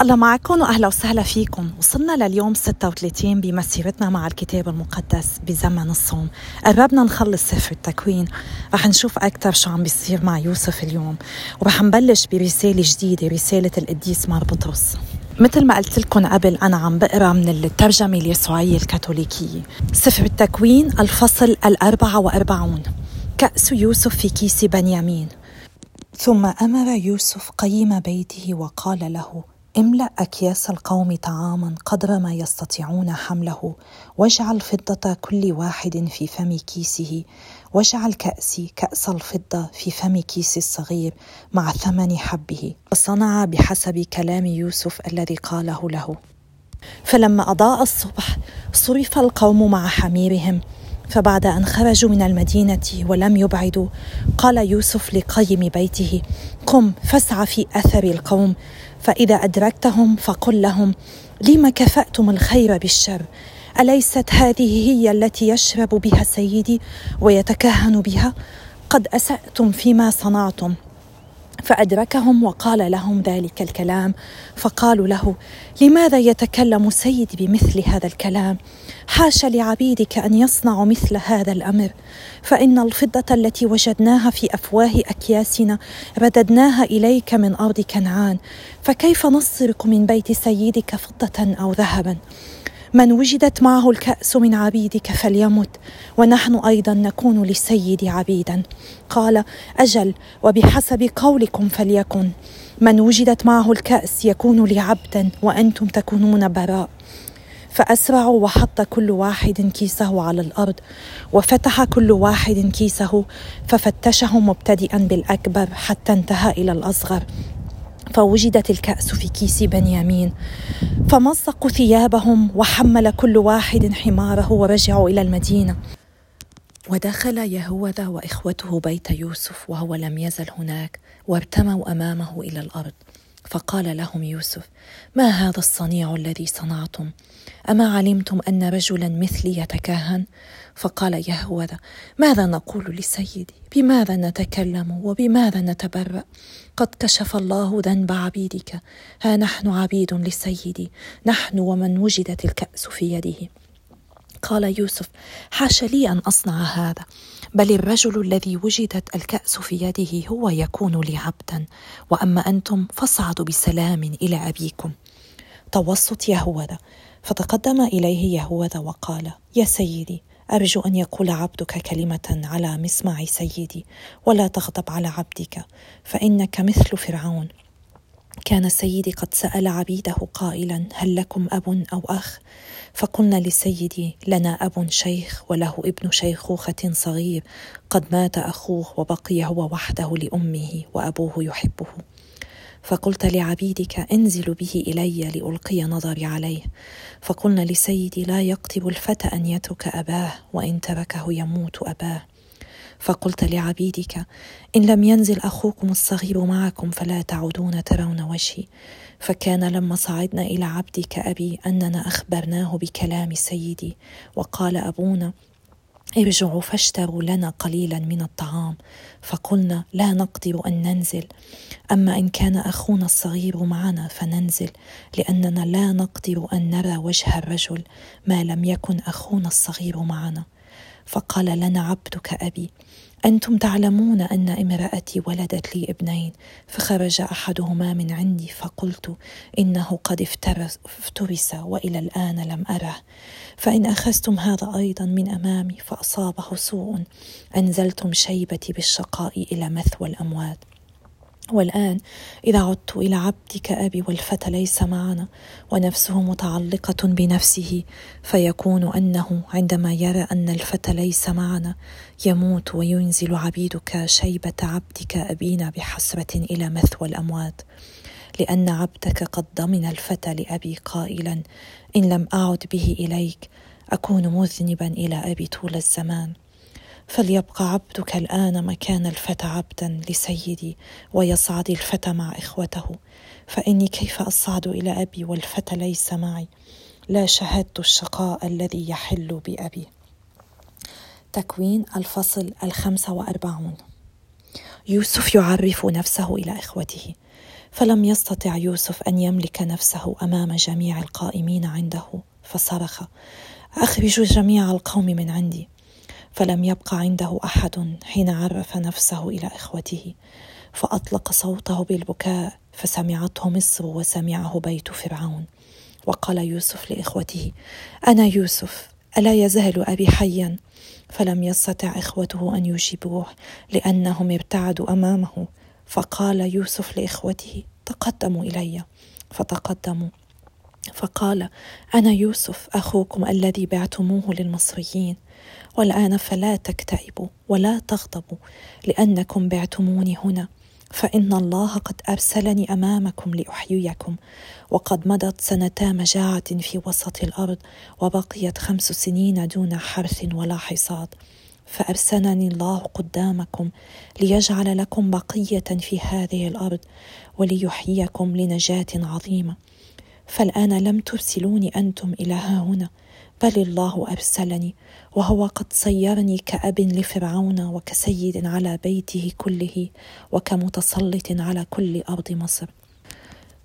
الله معكم وأهلا وسهلا فيكم. وصلنا لليوم 36 بمسيرتنا مع الكتاب المقدس بزمن الصوم. قربنا نخلص سفر التكوين. رح نشوف أكثر شو عم بيصير مع يوسف اليوم. ورح نبلش برسالة جديدة رسالة القديس مار بطرس. مثل ما قلت لكم قبل أنا عم بقرأ من الترجمة اليسوعية الكاثوليكية. سفر التكوين الفصل الأربعة وأربعون. كأس يوسف في كيس بنيامين. ثم أمر يوسف قيم بيته وقال له املأ أكياس القوم طعاما قدر ما يستطيعون حمله واجعل فضة كل واحد في فم كيسه واجعل كأسي كأس الفضة في فم كيس الصغير مع ثمن حبه. فصنع بحسب كلام يوسف الذي قاله له. فلما أضاء الصبح صرف القوم مع حميرهم فبعد أن خرجوا من المدينة ولم يبعدوا قال يوسف لقيم بيته قم فاسع في أثر القوم فإذا أدركتهم فقل لهم لم كفأتم الخير بالشر؟ أليست هذه هي التي يشرب بها سيدي ويتكهن بها؟ قد أسأتم فيما صنعتم. فأدركهم وقال لهم ذلك الكلام. فقالوا له لماذا يتكلم سيدي بمثل هذا الكلام؟ حاش لعبيدك أن يصنعوا مثل هذا الأمر. فإن الفضة التي وجدناها في أفواه أكياسنا رددناها إليك من أرض كنعان. فكيف نصرك من بيت سيدك فضة أو ذهبا؟ من وجدت معه الكأس من عبيدك فليمت ونحن أيضا نكون للسيد عبيدا. قال أجل وبحسب قولكم فليكن. من وجدت معه الكأس يكون لعبدا وأنتم تكونون براء. فأسرعوا وحط كل واحد كيسه على الأرض وفتح كل واحد كيسه ففتشه مبتدئا بالأكبر حتى انتهى إلى الأصغر. فوجدت الكأس في كيس بنيامين فمزقوا ثيابهم وحمل كل واحد حماره ورجعوا إلى المدينة. ودخل يهوذا وإخوته بيت يوسف وهو لم يزل هناك وارتموا أمامه إلى الأرض. فقال لهم يوسف ما هذا الصنيع الذي صنعتم؟ أما علمتم أن رجلا مثلي يتكهن فقال يهوذا ماذا نقول لسيدي؟ بماذا نتكلم وبماذا نتبرأ؟ قد كشف الله ذنب عبيدك. ها نحن عبيد لسيدي نحن ومن وجدت الكأس في يده. قال يوسف حاش لي أن أصنع هذا. بل الرجل الذي وجدت الكأس في يده هو يكون لي عبدا. وأما أنتم فاصعدوا بسلام إلى أبيكم. توسط يهوذا فتقدم إليه يهوذا وقال يا سيدي أرجو أن يقول عبدك كلمة على مسمع سيدي ولا تغضب على عبدك فإنك مثل فرعون. كان سيدي قد سأل عبيده قائلا هل لكم أب أو أخ؟ فقلنا لسيدي لنا أب شيخ وله ابن شيخوخة صغير قد مات أخوه وبقي هو وحده لأمه وأبوه يحبه. فقلت لعبيدك انزلوا به إلي لألقي نظري عليه. فقلنا لسيدي لا يقطب الفتى أن يترك أباه وإن تركه يموت أباه. فقلت لعبيدك إن لم ينزل أخوكم الصغير معكم فلا تعودون ترون وجهي. فكان لما صعدنا إلى عبدك أبي أننا أخبرناه بكلام سيدي. وقال أبونا ارجعوا فاشتروا لنا قليلا من الطعام. فقلنا لا نقدر أن ننزل. أما إن كان أخونا الصغير معنا فننزل لأننا لا نقدر أن نرى وجه الرجل ما لم يكن أخونا الصغير معنا. فقال لنا عبدك أبي أنتم تعلمون أن امرأتي ولدت لي ابنين فخرج أحدهما من عندي فقلت إنه قد افترس, وإلى الآن لم أره. فإن أخذتم هذا أيضا من أمامي فأصابه سوء. أنزلتم شيبتي بالشقاء إلى مثوى الأموات. والآن إذا عدت إلى عبدك أبي والفتى ليس معنا ونفسه متعلقة بنفسه فيكون أنه عندما يرى أن الفتى ليس معنا يموت وينزل عبيدك شيبة عبدك أبينا بحسرة إلى مثوى الأموات. لأن عبدك قد ضمن الفتى لأبي قائلا إن لم أعد به إليك أكون مذنبا إلى أبي طول الزمان. فليبقى عبدك الآن مكان الفتى عبدا لسيدي ويصعد الفتى مع إخوته. فإني كيف أصعد إلى أبي والفتى ليس معي؟ لا شهدت الشقاء الذي يحل بأبي. تكوين الفصل الخمسة وأربعون. يوسف يعرف نفسه إلى إخوته. فلم يستطع يوسف أن يملك نفسه أمام جميع القائمين عنده فصرخ. اخرجوا جميع القوم من عندي. فلم يبق عنده أحد حين عرف نفسه إلى إخوته فأطلق صوته بالبكاء فسمعته مصر وسمعه بيت فرعون. وقال يوسف لإخوته أنا يوسف ألا يزال أبي حيا؟ فلم يستطع إخوته أن يجيبوه لأنهم ابتعدوا أمامه. فقال يوسف لإخوته تقدموا إلي. فتقدموا. فقال أنا يوسف أخوكم الذي بعتموه للمصريين. والآن فلا تكتئبوا ولا تغضبوا لأنكم بعتموني هنا فإن الله قد أرسلني أمامكم لأحييكم وقد مضت سنتا مجاعة في وسط الأرض وبقيت خمس سنين دون حرث ولا حصاد فأرسلني الله قدامكم ليجعل لكم بقية في هذه الأرض وليحييكم لنجاة عظيمة فالآن لم ترسلوني أنتم إلى ها هنا بل الله أرسلني وهو قد صيرني كأب لفرعون وكسيد على بيته كله وكمتسلط على كل أرض مصر.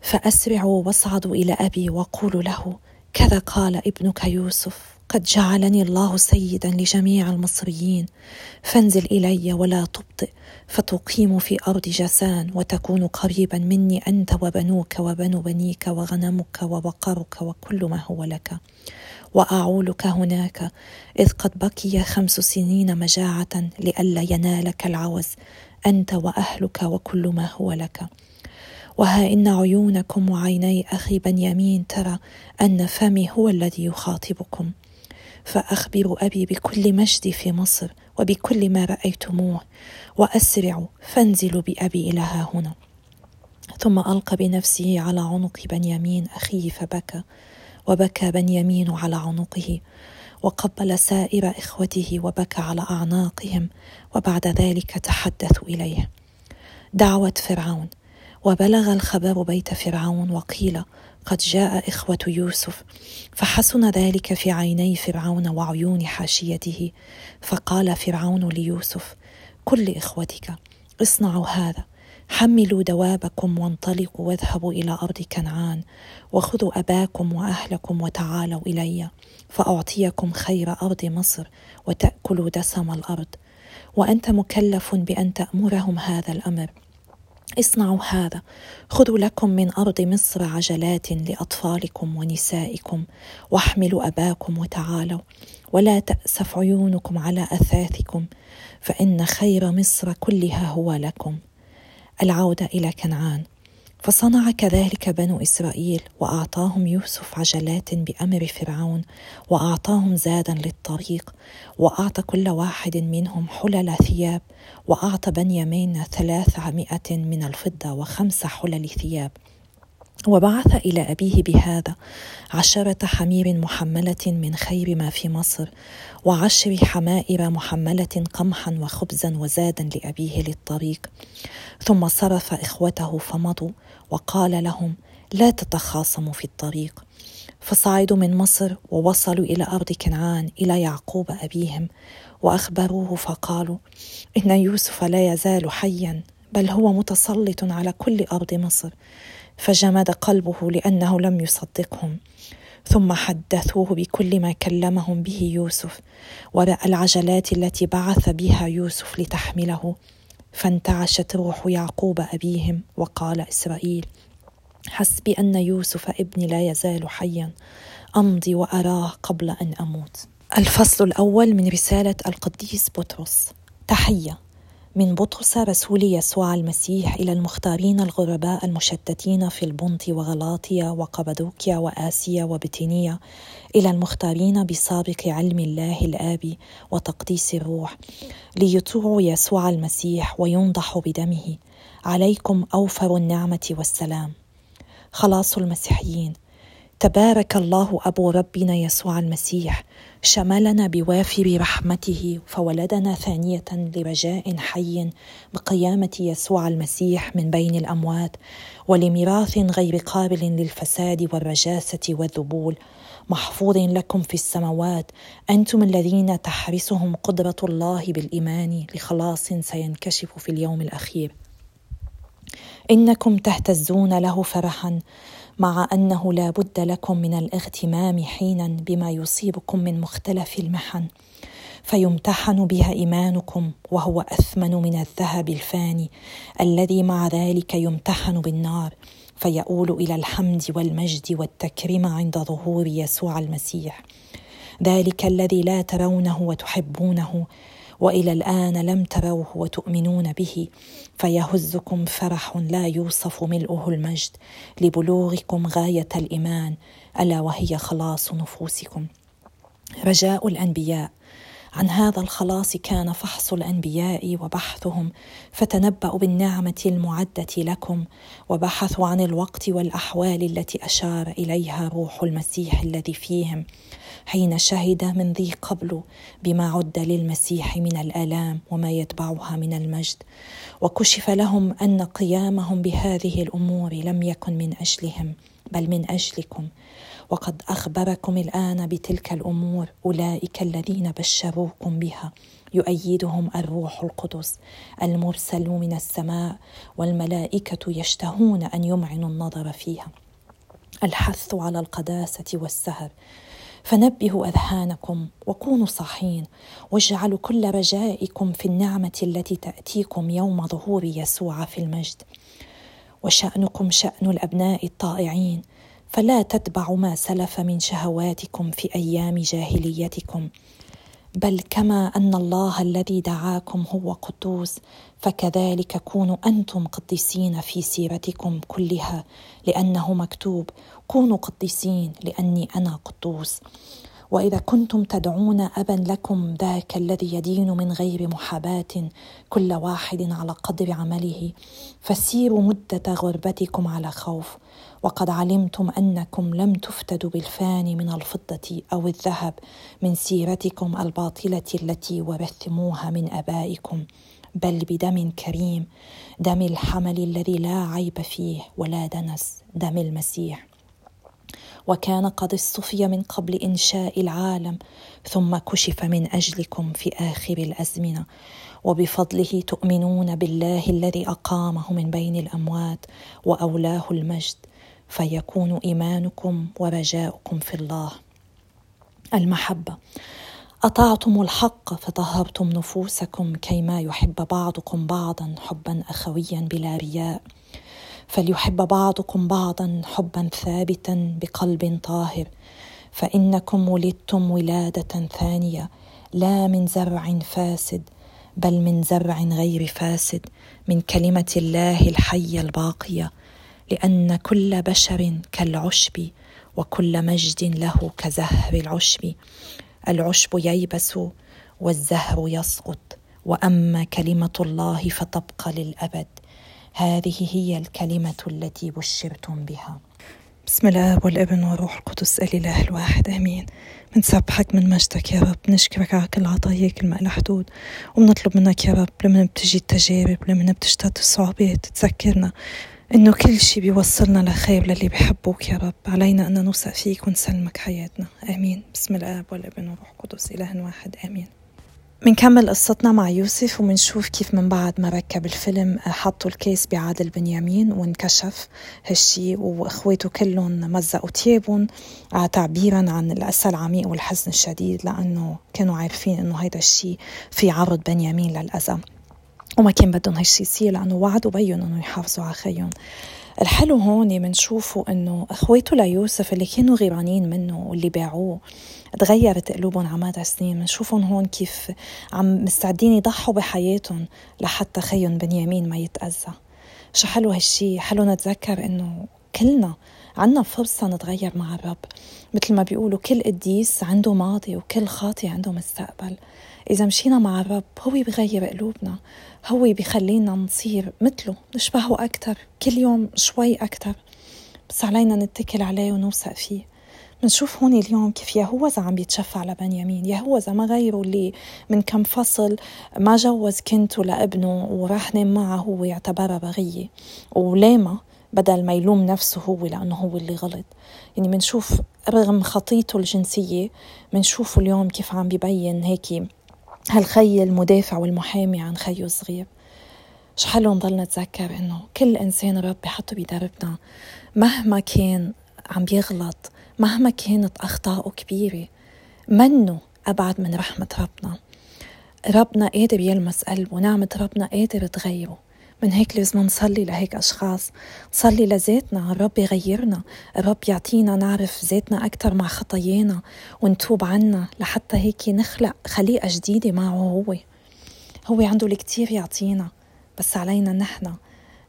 فأسرعوا وأصعدوا إلى أبي وقولوا له كذا قال ابنك يوسف. قد جعلني الله سيدا لجميع المصريين. فانزل إلي ولا تبطئ فتقيم في أرض جسان وتكون قريبا مني أنت وبنوك وبنو بنيك وغنمك وبقرك وكل ما هو لك. وأعولك هناك إذ قد بقي خمس سنين مجاعة لئلا ينالك العوز أنت وأهلك وكل ما هو لك. وها إن عيونكم وعيني أخي بنيامين ترى أن فمي هو الذي يخاطبكم. فأخبر أبي بكل مجدي في مصر وبكل ما رأيتموه وأسرعوا فانزلوا بأبي إلى ها هنا. ثم ألقى بنفسه على عنق بنيامين أخيه فبكى وبكى بنيامين على عنقه وقبل سائر إخوته وبكى على أعناقهم وبعد ذلك تحدثوا إليه. دعوة فرعون وبلغ الخبر بيت فرعون وقيل قد جاء إخوة يوسف فحسن ذلك في عيني فرعون وعيون حاشيته فقال فرعون ليوسف كل إخوتك اصنعوا هذا حملوا دوابكم وانطلقوا واذهبوا إلى أرض كنعان وخذوا أباكم وأهلكم وتعالوا إلي فأعطيكم خير أرض مصر وتأكلوا دسم الأرض وأنت مكلف بأن تأمرهم هذا الأمر. اصنعوا هذا. خذوا لكم من أرض مصر عجلات لأطفالكم ونسائكم واحملوا أباكم وتعالوا. ولا تأسف عيونكم على أثاثكم فإن خير مصر كلها هو لكم. العودة إلى كنعان. فصنع كذلك بنو إسرائيل وأعطاهم يوسف عجلات بأمر فرعون وأعطاهم زادا للطريق واعطى كل واحد منهم حلل ثياب واعطى بنيامين ثلاثمائة من الفضة وخمس حلل ثياب وبعث إلى أبيه بهذا عشرة حمير محملة من خير ما في مصر وعشر حمائر محملة قمحا وخبزا وزادا لأبيه للطريق. ثم صرف إخوته فمضوا وقال لهم لا تتخاصموا في الطريق. فصعدوا من مصر ووصلوا إلى أرض كنعان إلى يعقوب أبيهم وأخبروه فقالوا إن يوسف لا يزال حيا بل هو متسلط على كل أرض مصر. فجمد قلبه لأنه لم يصدقهم. ثم حدثوه بكل ما كلمهم به يوسف وراى العجلات التي بعث بها يوسف لتحمله. فانتعشت روح يعقوب أبيهم وقال إسرائيل حسبي أن يوسف ابني لا يزال حيا أمضي وأراه قبل أن أموت. الفصل الأول من رسالة القديس بطرس. تحية. من بطرس رسول يسوع المسيح إلى المختارين الغرباء المشتتين في البنط وغلاطيا وقبدوكيا وآسيا وبتينيا إلى المختارين بسابق علم الله الآب وتقديس الروح ليطوعوا يسوع المسيح وينضحوا بدمه. عليكم أوفر النعمة والسلام. خلاص المسيحيين تبارك الله أبو ربنا يسوع المسيح شملنا بوافر رحمته فولدنا ثانية لرجاء حي بقيامة يسوع المسيح من بين الأموات ولميراث غير قابل للفساد والرجاسة والذبول. محفوظ لكم في السماوات أنتم الذين تحرسهم قدرة الله بالإيمان لخلاص سينكشف في اليوم الأخير. إنكم تهتزون له فرحا. مع أنه لا بد لكم من الاغتمام حينا بما يصيبكم من مختلف المحن فيمتحن بها إيمانكم وهو أثمن من الذهب الفاني الذي مع ذلك يمتحن بالنار فيؤول إلى الحمد والمجد والتكريم عند ظهور يسوع المسيح. ذلك الذي لا ترونه وتحبونه وإلى الآن لم تروه وتؤمنون به فيهزكم فرح لا يوصف ملؤه المجد. لبلوغكم غاية الإيمان ألا وهي خلاص نفوسكم. رجاء الأنبياء. عن هذا الخلاص كان فحص الأنبياء وبحثهم فتنبأوا بالنعمة المعدة لكم وبحثوا عن الوقت والأحوال التي أشار إليها روح المسيح الذي فيهم حين شهد من ذي قبل بما عد للمسيح من الآلام وما يتبعها من المجد. وكشف لهم أن قيامهم بهذه الأمور لم يكن من أجلهم بل من أجلكم. وقد أخبركم الآن بتلك الأمور أولئك الذين بشروكم بها. يؤيدهم الروح القدس المرسل من السماء والملائكة يشتهون أن يمعنوا النظر فيها. الحث على القداسة والسهر. فنبهوا أذهانكم وكونوا صاحين. واجعلوا كل رجائكم في النعمة التي تأتيكم يوم ظهور يسوع في المجد. وشأنكم شأن الأبناء الطائعين. فلا تتبعوا ما سلف من شهواتكم في أيام جاهليتكم. بل كما أن الله الذي دعاكم هو قدوس فكذلك كونوا أنتم قديسين في سيرتكم كلها لأنه مكتوب كونوا قديسين لأني أنا قدوس وإذا كنتم تدعون أبا لكم ذاك الذي يدين من غير محاباة كل واحد على قدر عمله. فسيروا مدة غربتكم على خوف. وقد علمتم أنكم لم تفتدوا بالفان من الفضة أو الذهب من سيرتكم الباطلة التي ورثتموها من آبائكم بل بدم كريم دم الحمل الذي لا عيب فيه ولا دنس دم المسيح. وكان قد اصطفي من قبل إنشاء العالم ثم كشف من أجلكم في آخر الأزمنة. وبفضله تؤمنون بالله الذي أقامه من بين الأموات وأولاه المجد. فيكون إيمانكم ورجاؤكم في الله. المحبة. أطعتم الحق فطهرتم نفوسكم كيما يحب بعضكم بعضا حبا اخويا بلا رياء. فليحب بعضكم بعضا حبا ثابتا بقلب طاهر. فإنكم ولدتم ولادة ثانية لا من زرع فاسد بل من زرع غير فاسد من كلمة الله الحية الباقية. لأن كل بشر كالعشب وكل مجد له كزهر العشب. العشب ييبس والزهر يسقط وأما كلمة الله فتبقى للأبد. هذه هي الكلمة التي بشرتم بها. بسم الله والابن والروح القدس الإله الواحد آمين. بنسبحك من مجدك يا رب. نشكرك على كل عطاياك الما حدود وبنطلب منك يا رب لما بتجي التجارب لما بتشتد الصعوبات. تذكرنا إنه كل شي بيوصلنا لخير للي بحبوك يا رب. علينا أن نوثق فيك ونسلمك حياتنا. آمين. بسم الآب والابن والروح القدس إله واحد. آمين. منكمل قصتنا مع يوسف ومنشوف كيف من بعد ما ركب الفيلم حطوا الكيس بعادل بنيامين وانكشف هالشي واخواته كلهم مزقوا تيابهم تعبيرا عن الأسى العميق والحزن الشديد لأنه كانوا عارفين إنه هيدا الشيء في عرض بنيامين للاذى وما كان بدهم هالشي يصير لأنه وعدوا بيهم إنه يحافظوا على خيهم الحلو هون بنشوفه إنه اخواته ليوسف اللي كانوا غيرانين منه واللي باعوه تغيرت قلوبهم مدى سنين بنشوفهم هون كيف عم مستعدين يضحوا بحياتهم لحتى خيهم بنيامين ما يتأذى. شو حلو هالشي؟ حلو نتذكر إنه كلنا عنا فرصة نتغير مع الرب. مثل ما بيقولوا كل قديس عنده ماضي وكل خاطي عنده مستقبل. إذا مشينا مع الرب هو بيغير قلوبنا هو بيخلينا نصير مثله نشبهه أكتر كل يوم شوي أكتر. بس علينا نتكل عليه ونوثق فيه. بنشوف هون اليوم كيف يهوذا عم بيتشفع لبنيامين. يهوذا ما غيره اللي من كم فصل ما جوز كنته لابنه وراح نام معه هو يعتبرها بغية. وليما بدل ما يلوم نفسه هو لأنه هو اللي غلط. يعني بنشوف رغم خطيته الجنسية بنشوفه اليوم كيف عم بيبين هيك هالخي المدافع والمحامي عن خيه الصغير؟ مش حلو نضل نتذكر إنه كل إنسان رب بحطه بدربنا مهما كان عم بيغلط مهما كانت أخطاءه كبيرة منه أبعد من رحمة ربنا. ربنا قادر يلمس قلبه ونعمة ربنا قادر تغيره. من هيك لازم نصلي لهيك أشخاص. نصلي لذاتنا الرب يغيرنا. الرب يعطينا نعرف ذاتنا أكثر مع خطايانا ونتوب عنا لحتى هيك نخلق خليقة جديدة معه هو. هو عنده الكتير يعطينا بس علينا نحن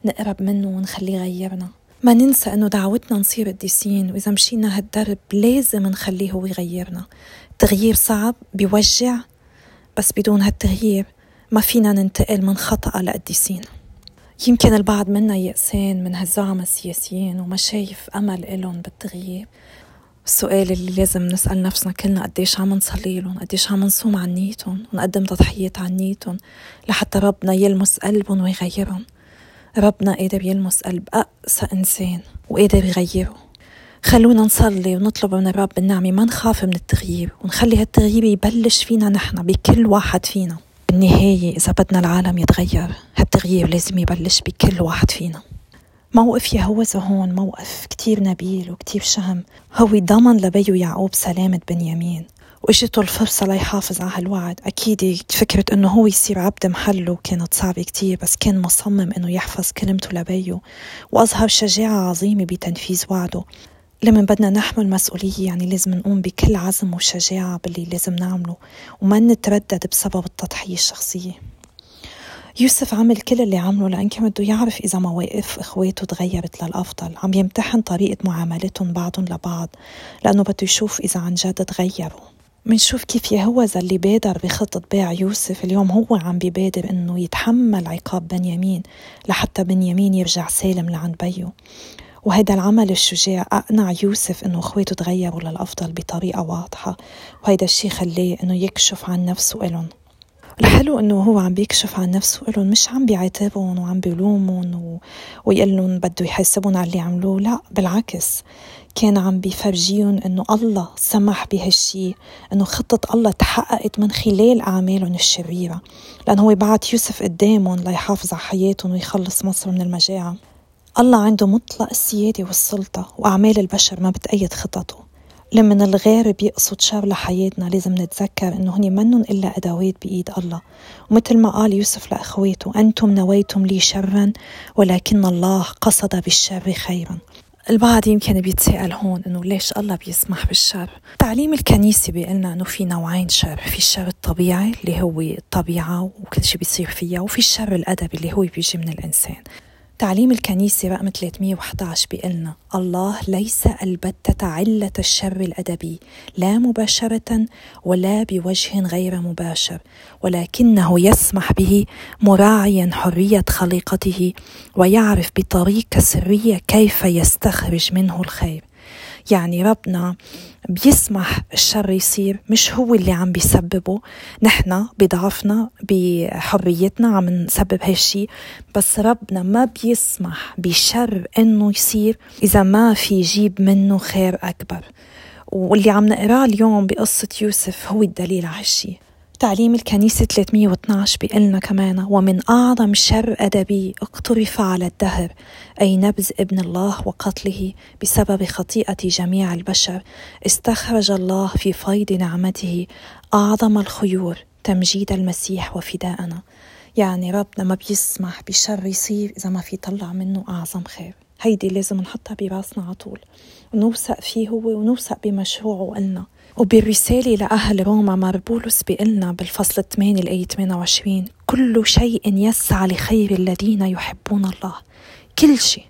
نقرب منه ونخليه يغيرنا. ما ننسى إنه دعوتنا نصير قديسين وإذا مشينا هالدرب لازم نخليه هو يغيرنا. التغيير صعب بيوجع بس بدون هالتغيير ما فينا ننتقل من خطأ لقديسين. يمكن البعض منا يأسان من هالزعماء السياسيين وما شايف أمل إلهم بالتغيير. السؤال اللي لازم نسأل نفسنا كلنا قديش عم نصلي لهم؟ قديش عم نصوم عن نيتهم ونقدم تضحيات عن نيتهم لحتى ربنا يلمس قلبهم ويغيرهم. ربنا قادر يلمس قلب أقسى إنسان وقادر يغيره. خلونا نصلي ونطلب من الرب النعمة ما نخاف من التغيير ونخلي هالتغيير يبلش فينا نحن بكل واحد فينا. بالنهاية إذا بدنا العالم يتغير هالتغيير لازم يبلش بكل واحد فينا. موقف يهوذا هون موقف كتير نبيل وكتير شهم. هو ضمن لبيه يعقوب سلامة بنيامين واجته الفرصة ليحافظ على هالوعد. أكيد فكرة إنه هو يصير عبد محله كانت صعبة كتير بس كان مصمم إنه يحفظ كلمته لبيه وأظهر شجاعة عظيمة بتنفيذ وعده. لما بدنا نحمل مسؤولية يعني لازم نقوم بكل عزم وشجاعة باللي لازم نعمله وما نتردد بسبب التضحية الشخصية. يوسف عمل كل اللي عمله لأن كان بده يعرف إذا مواقف إخواته تغيرت للأفضل. عم يمتحن طريقة معاملتهم بعضهم لبعض لأنه بده يشوف إذا عن جد تغيروا. منشوف كيف يهوذا اللي بادر بخطة بيع يوسف اليوم هو عم بيبادر إنه يتحمل عقاب بنيامين لحتى بنيامين يرجع سالم لعند بيه وهيدا العمل الشجاع أقنع يوسف إنه إخواته تغيروا للأفضل بطريقة واضحة. وهيدا الشي خلاه إنه يكشف عن نفسه إلهم. الحلو إنه هو عم بيكشف عن نفسه إلهم مش عم بيعاتبهم وعم بيلومهم و... ويقول لهم بده يحاسبهم على اللي عملوه. لا بالعكس. كان عم بيفرجيهم إنه الله سمح بهالشي إنه خطة الله تحققت من خلال أعمالهم الشريرة. لأنه هو بعت يوسف قدامهم ليحافظ على حياتهم ويخلص مصر من المجاعة. الله عنده مطلق السيادة والسلطة وأعمال البشر ما بتأيد خططه. لما الغير بيقصد شر لحياتنا لازم نتذكر إنه هني منن إلا أدوات بإيد الله. ومثل ما قال يوسف لأخواته أنتم نويتم لي شرا ولكن الله قصد بالشر خيرا. البعض يمكن بيتساءل هون إنه ليش الله بيسمح بالشر؟ تعليم الكنيسة بيقلنا إنه في نوعين شر في الشر الطبيعي اللي هو الطبيعة وكل شيء بيصير فيها وفي الشر الأدبي اللي هو بيجي من الإنسان. تعليم الكنيسة رقم 311 بيقلنا الله ليس البتة علة الشر الأدبي لا مباشرة ولا بوجه غير مباشر ولكنه يسمح به مراعيا حرية خليقته ويعرف بطريقة سرية كيف يستخرج منه الخير. يعني ربنا بيسمح الشر يصير مش هو اللي عم بيسببه. نحن بضعفنا بحريتنا عم نسبب هالشي بس ربنا ما بيسمح بشر إنه يصير إذا ما في يجيب منه خير أكبر. واللي عم نقراه اليوم بقصة يوسف هو الدليل على هالشي. تعليم الكنيسة 312 بيقلنا كمان ومن أعظم شر أدبي اقترف على الدهر أي نبذ ابن الله وقتله بسبب خطيئة جميع البشر. استخرج الله في فيض نعمته أعظم الخيور تمجيد المسيح وفداءنا. يعني ربنا ما بيسمح بشر يصير إذا ما في طلع منه أعظم خير. هيدي لازم نحطها براسنا على طول ونوثق فيه هو ونوثق بمشروعه وقلنا وبالرسالة لأهل روما مار بولس بيقلنا بالفصل 8 الآية 28 كل شيء يسعى لخير الذين يحبون الله. كل شيء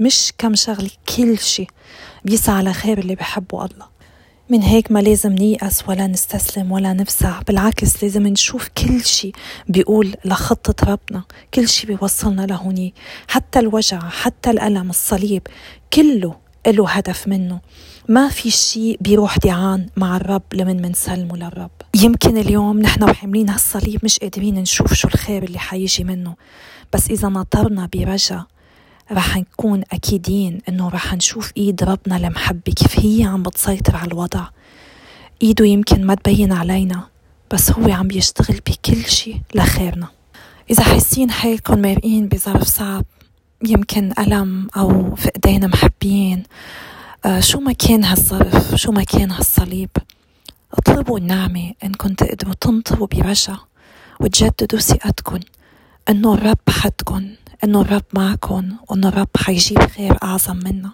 مش كم شغلة كل شيء بيسعى لخير اللي بحبوا الله. من هيك ما لازم نيأس ولا نستسلم ولا نفزع بالعكس لازم نشوف كل شيء بيقول لخطة ربنا كل شيء بيوصلنا لهوني حتى الوجع حتى الألم الصليب كله له هدف منه. ما في شيء بيروح دعان مع الرب لمن منسلمه للرب. يمكن اليوم نحن وحاملين هالصليب مش قادرين نشوف شو الخير اللي حيجي منه. بس إذا نطرنا برجا رح نكون أكيدين إنه رح نشوف إيد ربنا المحبة كيف هي عم بتسيطر على الوضع. إيده يمكن ما تبين علينا بس هو عم بيشتغل بكل شيء لخيرنا. إذا حاسين حالكم مارقين بظرف صعب يمكن ألم أو فقدان محبين آه شو ما كان هالظرف شو ما كان هالصليب. اطلبوا النعمة إنكم تقدروا تنطروا برجا وتجددوا ثقتكم إنه الرب حدكم إنه الرب معكم وإنه الرب حيجيب خير أعظم منا.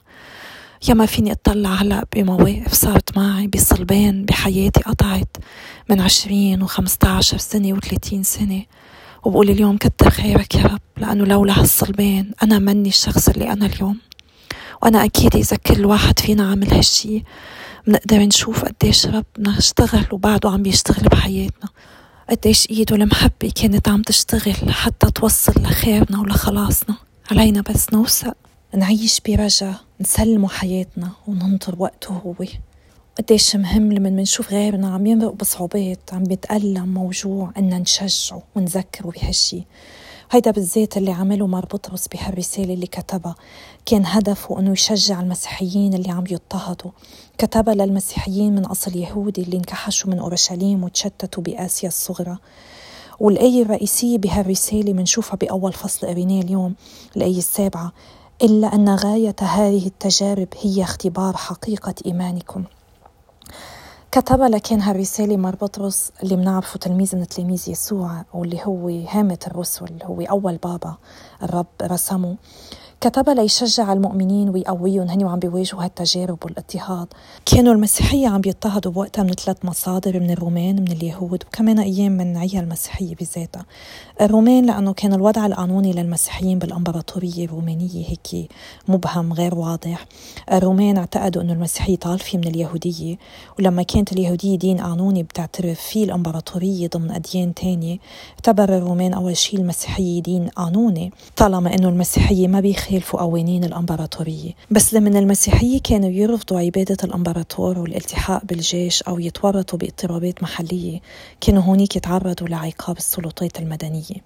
يا ما فيني أطلع هلأ بمواقف صارت معي بصلبان بحياتي قطعت من عشرين وخمسة عشر سنة وثلاثين سنة. وبقول اليوم كتر خيرك يا رب لأنه لولا هالصلبان أنا مني الشخص اللي أنا اليوم. وأنا أكيد إذا كل واحد فينا عمل هالشي بنقدر نشوف قديش ربنا اشتغل وبعده عم بيشتغل بحياتنا. قديش إيده المحبة كانت عم تشتغل لحتى توصل لخيرنا ولخلاصنا. علينا بس نوثق نعيش برجا نسلمه حياتنا وننطر وقته هو. قديش مهم لما منشوف غيرنا عم يمرق بصعوبات عم بيتألم موجوع إن نشجعه ونذكره بهالشي. هيدا بالذات اللي عمله مار بطرس بهالرسالة اللي كتبها. كان هدفه إنه يشجع المسيحيين اللي عم يضطهدوا. كتبها للمسيحيين من أصل يهودي اللي انكحشوا من أورشليم وتشتتوا بآسيا الصغرى. والآية الرئيسية بهالرسالة منشوفها بأول فصل قريناه اليوم الآية السابعة. إلا أن غاية هذه التجارب هي اختبار حقيقة إيمانكم. كتب لكن هالرسالة مار بطرس اللي بنعرفه تلميذ من تلاميذ يسوع واللي هو هامة الرسل هو أول بابا الرب رسمه كتب ليشجع المؤمنين ويقويهم هني وعم بيواجهوا هالتجارب والاضطهاد كانوا المسيحية عم بيضطهدوا بوقتها من ثلاث مصادر من الرومان من اليهود وكمان أيام من عيا المسيحية بذاتها. الرومان لأنه كان الوضع القانوني للمسيحيين بالإمبراطورية الرومانية هيك مبهم غير واضح. الرومان اعتقدوا أنه المسيحية طالفة من اليهودية ولما كانت اليهودية دين قانوني بتعترف فيه الإمبراطورية ضمن أديان تانية اعتبر الرومان أول شيء المسيحية دين قانوني طالما أنه المسيحية ما بيخ يخالفوا قوانين الإمبراطورية. بس لمن المسيحية كانوا يرفضوا عبادة الإمبراطور والالتحاق بالجيش أو يتورطوا باضطرابات محلية. كانوا هونيك يتعرضوا لعقاب السلطات المدنية.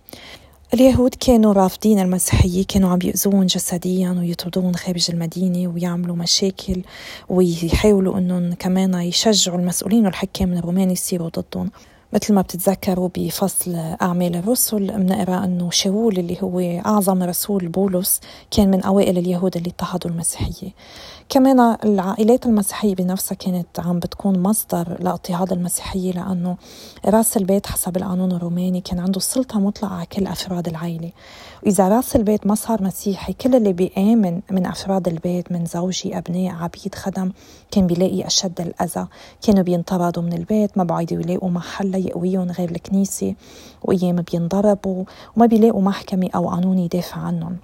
اليهود كانوا رافضين المسيحية كانوا عم بيأذون جسديا ويطردون خارج المدينة ويعملوا مشاكل ويحاولوا إنهم كمان يشجعوا المسؤولين والحكام الرومان يصيروا ضدهم. مثل ما بتتذكروا بفصل أعمال الرسل بنقرا أنه شاول اللي هو أعظم رسول بولس كان من أوائل اليهود اللي اضطهدوا المسيحية. كمان العائلات المسيحية بنفسها كانت عم بتكون مصدر لاضطهاد المسيحية لأنه راس البيت حسب القانون الروماني كان عنده سلطة مطلقة على كل أفراد العائلة. وإذا راس البيت ما صار مسيحي كل اللي بيآمن من أفراد البيت من زوجي أبناء عبيد خدم كان بيلاقي أشد الأذى. كانوا بينطردوا من البيت ما بعيدوا يلاقوا محل يقويهم غير الكنيسة وأيام بينضربوا وما بيلاقوا محكمة أو قانون يدافع عنهم.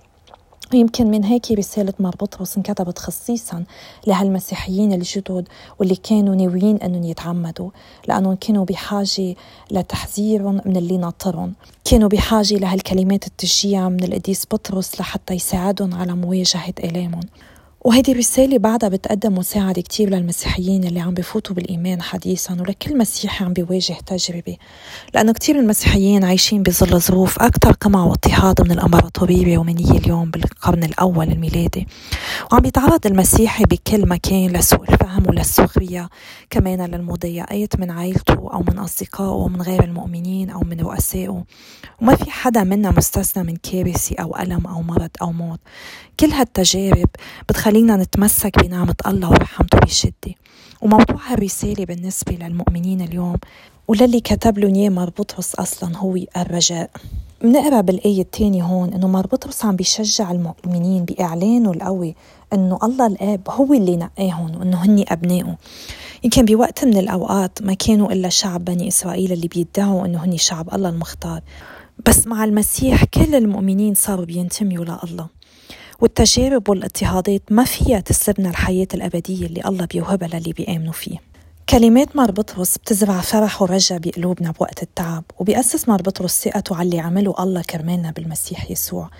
ويمكن من هيك رسالة مار بطرس انكتبت خصيصا لهالمسيحيين الجدد واللي كانوا ناويين إنهم يتعمدوا لأنهم كانوا بحاجة لتحذيرهم من اللي ناطرهم. كانوا بحاجة لهالكلمات التشجيع من القديس بطرس لحتى يساعدهم على مواجهة آلامهم. وهيدي الرسالة بعدها بتقدم مساعدة كتير للمسيحيين اللي عم بفوتوا بالإيمان حديثا ولكل مسيحي عم بيواجه تجربة. لأنه كتير المسيحيين عايشين بظل ظروف أكثر قمع واضطهاد من الإمبراطورية الرومانية اليوم بالقرن الأول الميلادي. وعم بيتعرض المسيحي بكل مكان لسوء الفهم وللسخرية كمان للمضايقات من عائلته أو من أصدقائه أو من غير المؤمنين أو من رؤسائه. وما في حدا منا مستثنى من كارثة أو ألم أو مرض أو موت. كل هالتجارب بتخلينا نتمسك بنعمة الله ورحمته بشدة. وموضوع هالرسالة بالنسبة للمؤمنين اليوم وللي كتب لهم اياه مربطرس أصلا هو الرجاء. بنقرأ بالآية الثانية هون إنه مربطرس عم بيشجع المؤمنين بإعلانه القوي إنه الله الآب هو اللي نقاهم وإنه هني أبنائه. يمكن بوقت من الأوقات ما كانوا إلا شعب بني إسرائيل اللي بيدعوا إنه هني شعب الله المختار. بس مع المسيح كل المؤمنين صاروا بينتميوا لله. والتجارب والاضطهادات ما فيها تسلبنا الحياة الأبدية اللي الله بيوهبها للي بيآمنوا فيه. كلمات مار بطرس بتزرع فرح ورجا بقلوبنا بوقت التعب وبيأسس مار بطرس ثقته على اللي عمله الله كرمالنا بالمسيح يسوع.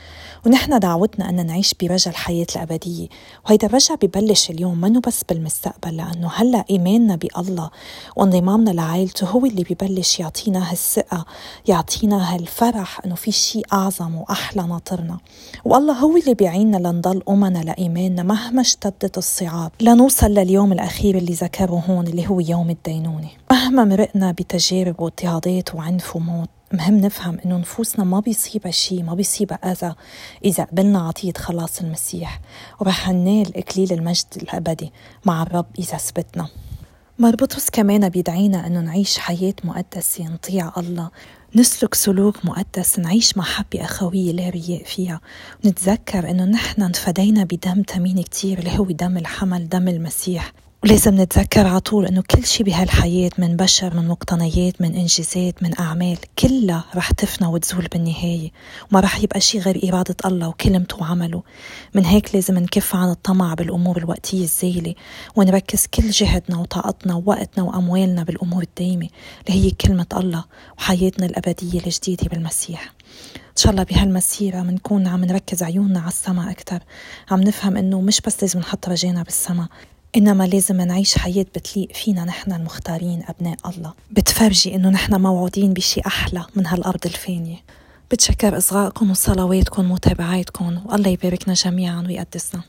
ونحن دعوتنا أن نعيش برجا الحياة الأبدية وهيدا الرجا ببلش اليوم منه بس بالمستقبل لأنه هلأ إيماننا بالله وانضمامنا لعائلته هو اللي ببلش يعطينا هالثقة يعطينا هالفرح أنه في شيء أعظم وأحلى ناطرنا. والله هو اللي بيعيننا لنضل أمنا لإيماننا مهما اشتدت الصعاب. لنوصل لليوم الأخير اللي ذكره هون اللي هو يوم الدينونة. مهما مرقنا بتجارب واضطهادات وعنف وموت مهم نفهم إنه نفوسنا ما بيصيبها شيء ما بيصيبها أذى إذا قبلنا عطية خلاص المسيح. ورح ننال إكليل المجد الأبدي مع الرب إذا ثبتنا. مربطوس كمان بيدعينا إنه نعيش حياة مقدسة نطيع الله. نسلك سلوك مقدس نعيش محبة أخوية لا رياء فيها. ونتذكر إنه نحن انفدينا بدم ثمين كتير اللي هو دم الحمل دم المسيح. ولازم نتذكر على طول إنه كل شيء بهالحياة من بشر من مقتنيات من إنجازات من أعمال كلها رح تفنى وتزول بالنهاية وما رح يبقى شيء غير إرادة الله وكلمته وعمله. من هيك لازم نكف عن الطمع بالأمور الوقتية الزايلة ونركز كل جهدنا وطاقتنا ووقتنا وأموالنا بالأمور الدايمة اللي هي كلمة الله وحياتنا الأبدية الجديدة بالمسيح. إن شاء الله بهالمسيرة بنكون عم نركز عيوننا على السما أكثر عم نفهم إنه مش بس لازم نحط رجينا بالسما إنما لازم نعيش حياة بتليق فينا نحن المختارين أبناء الله. بتفرجي إنه نحن موعودين بشي أحلى من هالأرض الفانية. بتشكر إصغائكم وصلواتكم ومتابعاتكم والله يباركنا جميعا ويقدسنا.